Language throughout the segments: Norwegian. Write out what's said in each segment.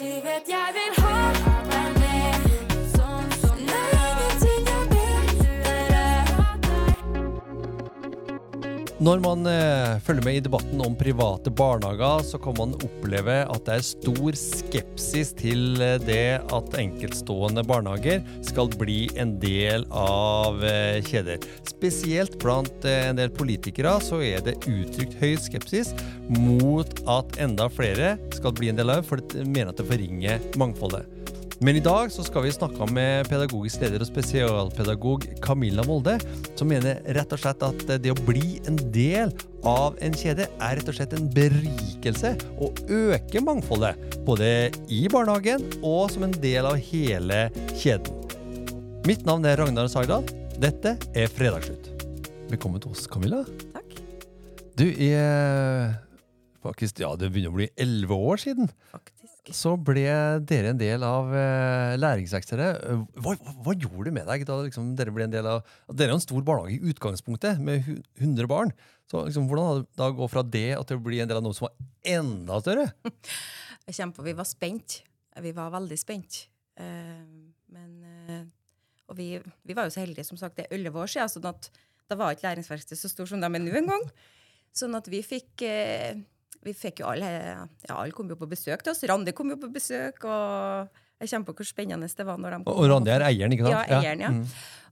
Du vet jeg vil Når man eh, følger med i debatten om private barnehager, så kan man oppleve at det er stor skepsis til eh, det at enkeltstående barnehager skal bli en del av eh, kjeder. Spesielt blant eh, en del politikere så er det uttrykt høy skepsis mot at enda flere skal bli en del av det, for de mener at det forringer mangfoldet. Men i dag så skal vi snakke med pedagogisk leder og spesialpedagog Camilla Molde, som mener rett og slett at det å bli en del av en kjede er rett og slett en berikelse og øker mangfoldet. Både i barnehagen og som en del av hele kjeden. Mitt navn er Ragnar Sagdal. Dette er Fredagsslutt. Velkommen til oss, Camilla. Takk. Du er faktisk, ja, det begynner å bli elleve år siden Faktisk. Så ble dere en del av eh, Læringsverkstedet. Eh, Hva, hva, hva gjorde det med deg da liksom, dere ble en del av Dere er en stor barnehage i utgangspunktet, med 100 barn. Så liksom, Hvordan hadde det da gå fra det at å bli en del av noe som var enda større? Jeg kjempe, vi var spent. Vi var veldig spent. Uh, men uh, Og vi, vi var jo så heldige, som sagt, det er elleve år siden, sånn da var ikke læringsverksted så stort som de er nå engang. Sånn at vi fikk eh, Vi fikk jo alle Ja, alle kom jo på besøk til oss. Randi kom jo på besøk, og jeg på hvor spennende det var når de kom. Og, Randi er eieren, ikke sant? Ja, eieren, ja. Mm.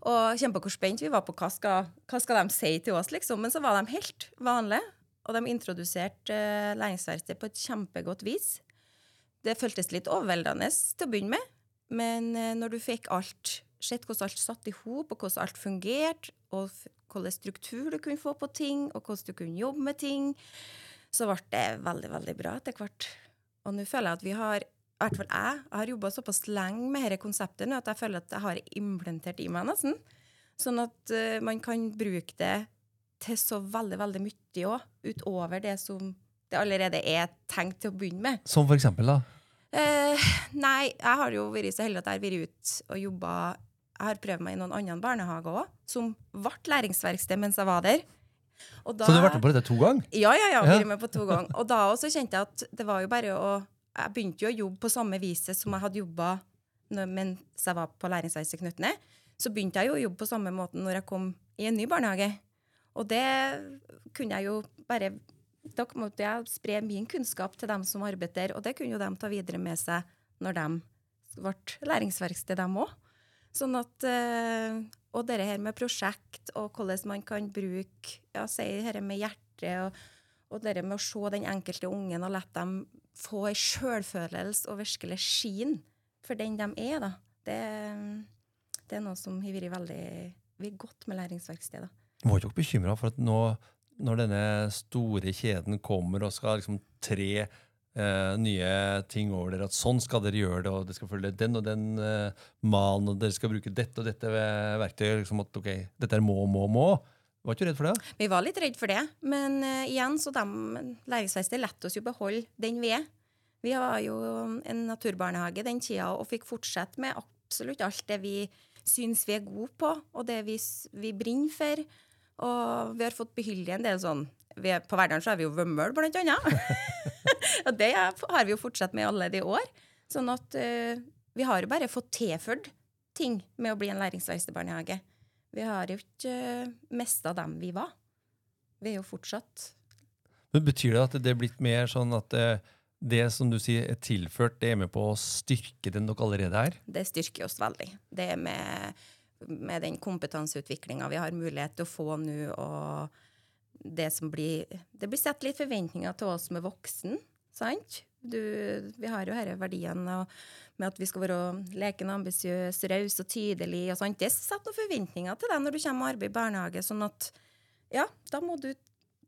Og på hvor spent vi var på hva skal, hva skal de si til oss, liksom. Men så var de helt vanlige, og de introduserte uh, læringsverksted på et kjempegodt vis. Det føltes litt overveldende til å begynne med, men uh, når du fikk alt, sett hvordan alt satt i hop, og hvordan alt fungerte, og hvilken struktur du kunne få på ting, og hvordan du kunne jobbe med ting, så ble det veldig, veldig bra etter hvert. Og nå føler jeg at vi har i hvert fall jeg, jeg har jobba såpass lenge med dette konseptet nå at jeg føler at jeg har implementert i meg nesten. Sånn at uh, man kan bruke det til så veldig, veldig mye òg, utover det som det allerede er tenkt til å begynne med. Som for eksempel, da? Uh, nei, jeg har jo vært så heldig at jeg har vært ute og jobba Jeg har prøvd meg i noen andre barnehager òg, som ble læringsverksted mens jeg var der. Da- Så du har vært med på dette to ganger? ja, ja, ja. Vært med på to ganger. Og da også kjente jeg at det var jo bare å Jeg begynte jo å jobbe på samme viset som jeg hadde jobba mens jeg var på læringsverkstedet Knutne. Så begynte jeg jo å jobbe på samme måten når jeg kom i en ny barnehage. Og det kunne jeg jo bare Da måtte jeg spre min kunnskap til dem som arbeider der, og det kunne jo de ta videre med seg når de ble læringsverksted, dem òg. Sånn at eh, Og det her med prosjekt, og hvordan man kan bruke ja, si dette med hjertet, og, og det med å se den enkelte ungen og la dem få ei sjølfølelse og virkelig skinne for den de er, da. Det, det er noe som har vært veldig vi er godt med læringsverkstedet. Var dere bekymra for at nå, når denne store kjeden kommer og skal liksom tre eh, nye ting over dere, at sånn skal dere gjøre det, og dere skal følge den og den eh, malen, og dere skal bruke dette og dette verktøyet, liksom at ok, dette er må, må, må. Var ikke du redd for det? Vi var litt redd for det, men uh, igjen, så de læringsverkstedet lette oss jo beholde den vi er. Vi var jo en naturbarnehage den tida og fikk fortsette med absolutt alt det vi syns vi er gode på, og det vi, vi brenner for. Og vi har fått beholde en del sånn vi På Verdalen så er vi jo vømmøl, blant annet. og det er- har vi jo fortsatt med alle de år. Sånn at uh, vi har jo bare fått tilført ting med å bli en læringsverkstedbarnehage. Vi har jo ikke uh, mista dem vi var. Vi er jo fortsatt Men Betyr det at det er blitt mer sånn at uh, det som du sier er tilført, det er med på å styrke den dere allerede er? Det styrker oss veldig. Det med, med den kompetanseutviklinga vi har mulighet til å få nå, og det som blir Det blir satt litt forventninger til oss som er voksen, sant? Du, vi har jo disse verdiene med at vi skal være lekende, ambisiøse, rause og tydelig og sånt. Det setter noen forventninger til deg når du kommer og arbeider i barnehage, sånn at ja, da må du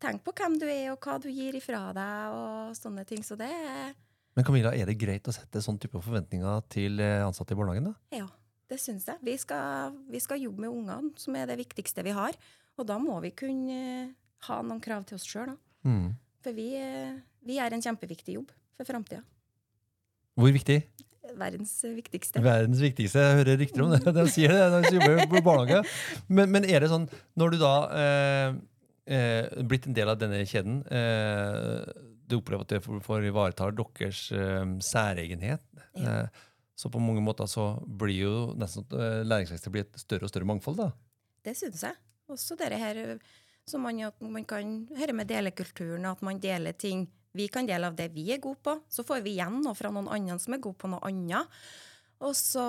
tenke på hvem du er, og hva du gir ifra deg, og sånne ting. Så det er Men Camilla, er det greit å sette sånn type forventninger til eh, ansatte i barnehagen? da? Ja, det syns jeg. Vi skal, vi skal jobbe med ungene, som er det viktigste vi har. Og da må vi kunne eh, ha noen krav til oss sjøl. Mm. For vi, eh, vi er en kjempeviktig jobb for framtida. Hvor viktig? Verdens eh, viktigste. Verdens viktigste. Jeg hører rykter om det. De sier det når de jobber på barnehage. Men, men er det sånn, når du da eh, eh, blitt en del av denne kjeden, eh, du opplever at det får, ivaretar deres eh, særegenhet, Ja. Eh, så på mange måter så blir jo nesten eh, læringsvekster blir et større og større mangfold. da. Det synes jeg. Også det her så man, man kan Dette med delekulturen, at man deler ting. Vi kan dele av det vi er gode på, så får vi igjen noe fra noen andre som er gode på noe annet. Og så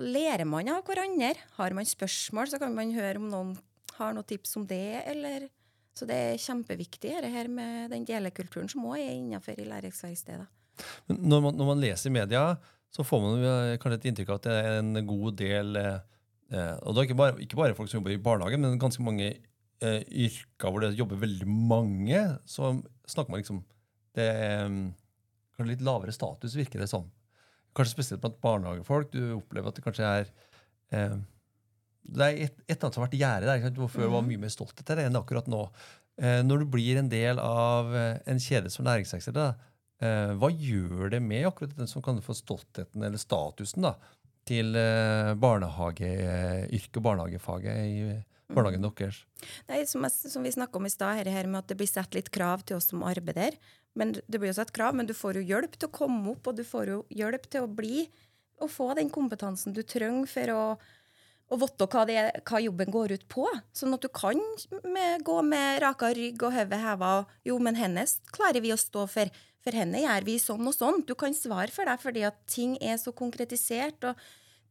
lærer man av hverandre. Har man spørsmål, så kan man høre om noen har noen tips om det, eller Så det er kjempeviktig, det her med den delekulturen som òg er innenfor i læringsverkstedet. Men når man, når man leser i media, så får man eh, kanskje et inntrykk av at det er en god del eh, eh, Og det er ikke bare, ikke bare folk som jobber i barnehage, men ganske mange eh, yrker hvor det jobber veldig mange. Så snakker man liksom Det er kanskje litt lavere status, virker det som. Kanskje spesielt blant barnehagefolk. Du opplever at det kanskje er eh, Det er et, et annet som har vært gjerdet der. Hvor før var mye mer stolt til det enn akkurat nå. Eh, når du blir en del av eh, en kjede som næringssektor, eh, hva gjør det med akkurat den som kan få stoltheten eller statusen da, til eh, barnehageyrket og barnehagefaget i barnehagen deres? Nei, som, jeg, som vi snakka om i stad, her, her med at det blir satt litt krav til oss som arbeider. Men Det blir jo satt krav, men du får jo hjelp til å komme opp, og du får jo hjelp til å bli og få den kompetansen du trenger for å, å vite hva, er- hva jobben går ut på. Sånn at du kan med, gå med raka rygg og hodet heva. Jo, men hennes klarer vi å stå for. For henne gjør vi sånn og sånn. Du kan svare for deg fordi at ting er så konkretisert, og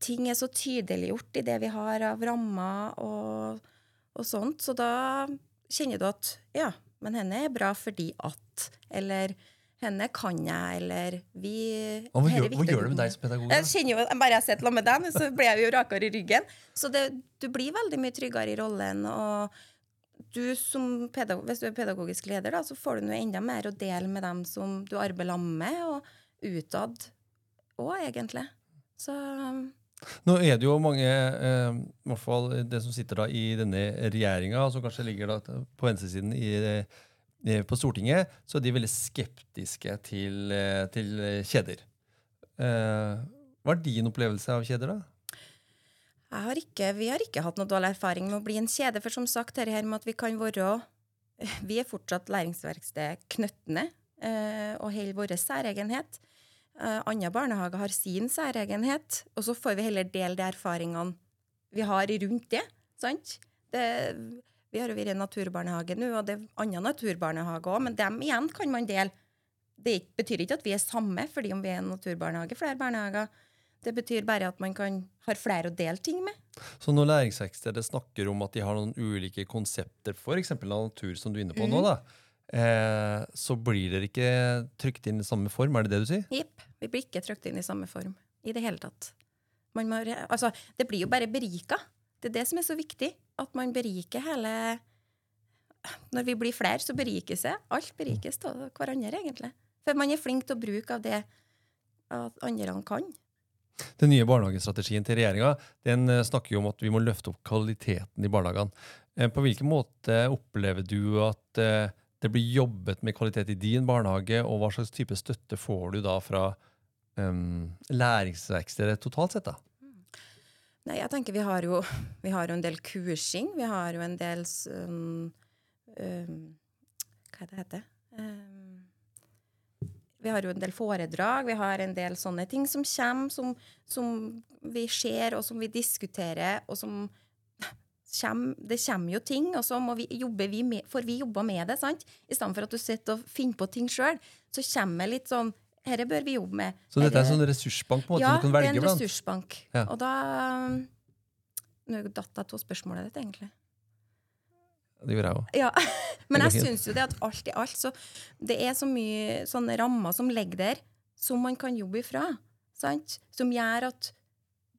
ting er så tydeliggjort i det vi har av rammer og og sånt. Så da kjenner du at ja, men henne er bra fordi at Eller henne kan jeg, eller vi hva, gjør, hva gjør det med deg som pedagog? Jeg kjenner jo, bare jeg sammen med deg, så blir jeg jo rakere i ryggen. Så det, du blir veldig mye tryggere i rollen. Og du som pedagog, hvis du er pedagogisk leder, da, så får du noe enda mer å dele med dem som du arbeider sammen med, og utad òg, egentlig. Så Nå er det jo mange, eh, i hvert fall det som sitter da i denne regjeringa, som kanskje ligger da på venstresiden i, eh, på Stortinget, så er de veldig skeptiske til, eh, til kjeder. Eh, hva er din opplevelse av kjeder, da? Har ikke, vi har ikke hatt noe dårlig erfaring med å bli en kjede, for som sagt, dette med at vi kan være Vi er fortsatt læringsverksted Knøttene eh, og holder vår særegenhet. Eh, andre barnehager har sin særegenhet, og så får vi heller dele de erfaringene vi har rundt det. sant? Det, vi har jo vært i naturbarnehage nå, og det er andre naturbarnehager òg, men dem igjen kan man dele. Det betyr ikke at vi er samme fordi om vi er en naturbarnehage, flere barnehager. Det betyr bare at man kan, har flere å dele ting med. Så når læringsverkstedet snakker om at de har noen ulike konsepter, f.eks. natur, som du er inne på nå, Mhm. da, eh, så blir dere ikke trykt inn i samme form, er det det du sier? Jepp. Vi blir ikke trykt inn i samme form i det hele tatt. Man må, altså, det blir jo bare berika. Det er det som er så viktig. At man beriker hele Når vi blir flere, så berikes det. Alt berikes av hverandre, egentlig. For man er flink til å bruke av det at andre kan. Den nye barnehagestrategien til regjeringa den eh, snakker jo om at vi må løfte opp kvaliteten i barnehagene. Eh, På hvilken måte opplever du at det blir jobbet med kvalitet i din barnehage, og hva slags type støtte får du da fra um, læringsverkstedet totalt sett? da? Nei, jeg tenker vi har jo, vi har jo en del kursing. Vi har jo en del um, um, Hva er det heter um, Vi har jo en del foredrag, vi har en del sånne ting som kommer, som, som vi ser, og som vi diskuterer, og som kommer, Det kommer jo ting, og så må vi, jobber vi med, får vi jobba med det. sant? I stedet for at du sitter og finner på ting sjøl, så kommer litt sånn Dette bør vi jobbe med. Så dette er en sånn ressursbank på en måte ja, du kan det er en ressursbank. Ja. Og da Nå datt jeg av spørsmålet ditt, egentlig. Det gjorde jeg òg. Ja. Men jeg syns jo det at alt i alt så Det er så mye sånne rammer som ligger der, som man kan jobbe ifra. Sant? Som gjør at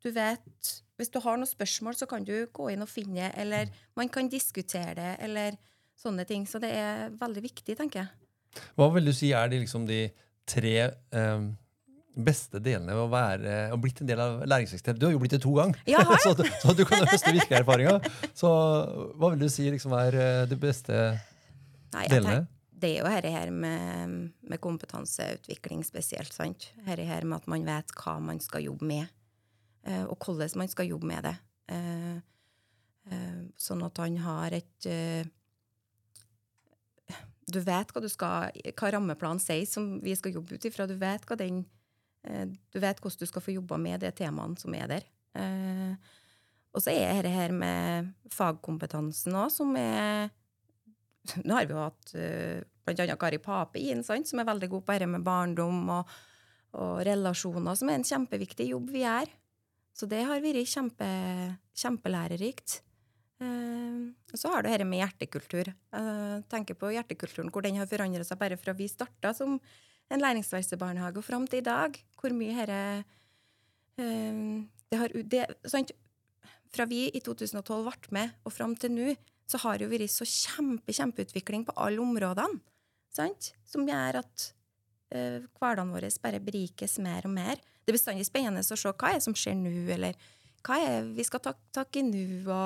du vet Hvis du har noen spørsmål, så kan du gå inn og finne, eller man kan diskutere det, eller sånne ting. Så det er veldig viktig, tenker jeg. Hva vil du si er de, liksom, de tre eh, beste delene ved å være og blitt en del av læringsverkstedet? Du har jo blitt det to ganger, så, så du kan høste virkelige erfaringer. Så hva vil du si liksom, er de beste Nei, delene? det er jo dette her med, med kompetanseutvikling spesielt. sant? Dette her med at man vet hva man skal jobbe med, eh, og hvordan man skal jobbe med det. Eh, eh, sånn at han har et eh, Du vet hva du skal, hva rammeplanen sier som vi skal jobbe ut ifra. Du vet den Eh, Du vet hvordan du skal få jobba med de temaene som er der. Eh, Og så er det her med fagkompetansen òg, som er Nå har vi jo hatt eh, annet Kari Pape inn, som er veldig god på dette med barndom og, og relasjoner, som er en kjempeviktig jobb vi gjør. Så det har vært kjempe, kjempelærerikt. Eh, og så har du dette med hjertekultur. Jeg tenker på hjertekulturen, hvor den har forandret seg bare fra vi starta som en læringsverkstedbarnehage og fram til i dag. Hvor mye dette eh, det har, det, sant? Fra vi i 2012 ble med, og fram til nå, så har det jo vært så kjempe, kjempeutvikling på alle områdene. Sant? Som gjør at eh, hverdagen vår bare berikes mer og mer. Det er bestandig spennende å se hva er som skjer nå, eller hva er vi skal ta tak i nå,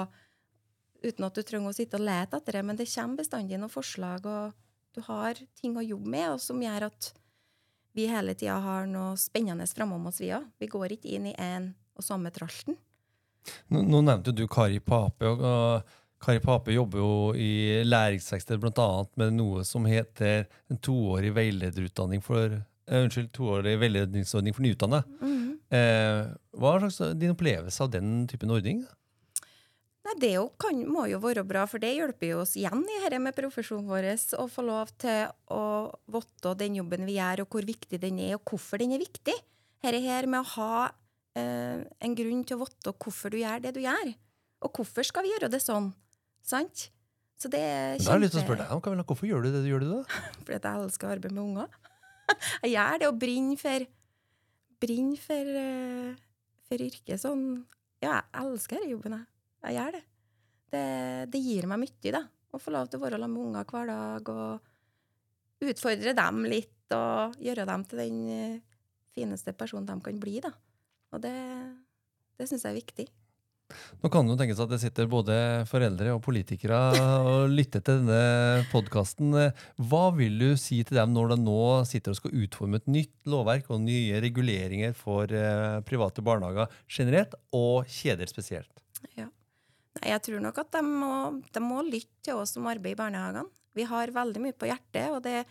uten at du trenger å sitte og lete etter det, men det kommer bestandig noen forslag, og du har ting å jobbe med, og som gjør at vi hele tida har noe spennende framom oss, vi òg. Vi går ikke inn i én og samme tralten. Nå, nå nevnte du Kari Pape. og, og Kari Pape jobber jo i læringsverksted bl.a. med noe som heter en toårig veilederutdanning for eh, Unnskyld, toårig veiledningsordning for nyutdanna. Eh, hva er slags din opplevelse av den typen ordning? Nei, Det jo kan, må jo være bra, for det hjelper jo oss igjen i dette med profesjonen vår å få lov til å vite den jobben vi gjør, og hvor viktig den er, og hvorfor den er viktig. Dette her med å ha eh, en grunn til å vite hvorfor du gjør det du gjør. Og hvorfor skal vi gjøre det sånn? Sant? Så det er Da har jeg lyst til å spørre deg, Camilla, Hvorfor gjør du det du gjør det da? fordi jeg elsker å arbeide med unger. Jeg gjør det og brenner for Brenner for, eh, for yrket sånn Ja, jeg elsker denne jobben, jeg. Jeg gjør det. det. Det gir meg mye, da. Å få lov til å være sammen med unger hver dag og utfordre dem litt og gjøre dem til den eh, fineste personen de kan bli, da. Og det, det syns jeg er viktig. Nå kan det jo tenkes at det sitter både foreldre og politikere og lytter til denne podkasten. Hva vil du si til dem når de nå sitter og skal utforme et nytt lovverk og nye reguleringer for eh, private barnehager generelt, og kjeder spesielt? Ja. Jeg tror nok at de må, de må lytte til oss som arbeider i barnehagene. Vi har veldig mye på hjertet, og det,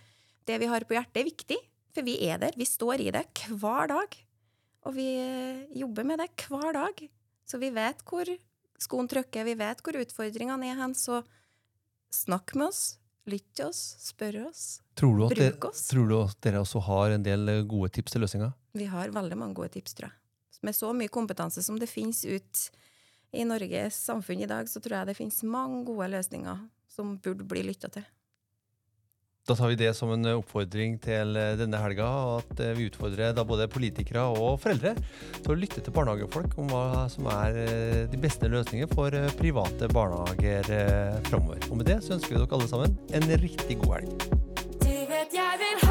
det vi har på hjertet, er viktig. For vi er der. Vi står i det hver dag. Og vi eh, jobber med det hver dag. Så vi vet hvor skoen trykker, vi vet hvor utfordringene er hen. Så snakk med oss, lytt til oss, spør oss. bruk det, oss. tror du at dere også har en del eh, gode tips til løsninger? Vi har veldig mange gode tips, tror jeg. Med så mye kompetanse som det finnes ut i Norges samfunn i dag, så tror jeg det finnes mange gode løsninger som burde bli lytta til. Da tar vi det som en oppfordring til eh, denne helga, at eh, vi utfordrer da både politikere og foreldre til å lytte til barnehagefolk om hva som er eh, de beste løsningene for private barnehager eh, framover. Og med det så ønsker vi dere alle sammen en riktig god helg. Du vet jeg vil ha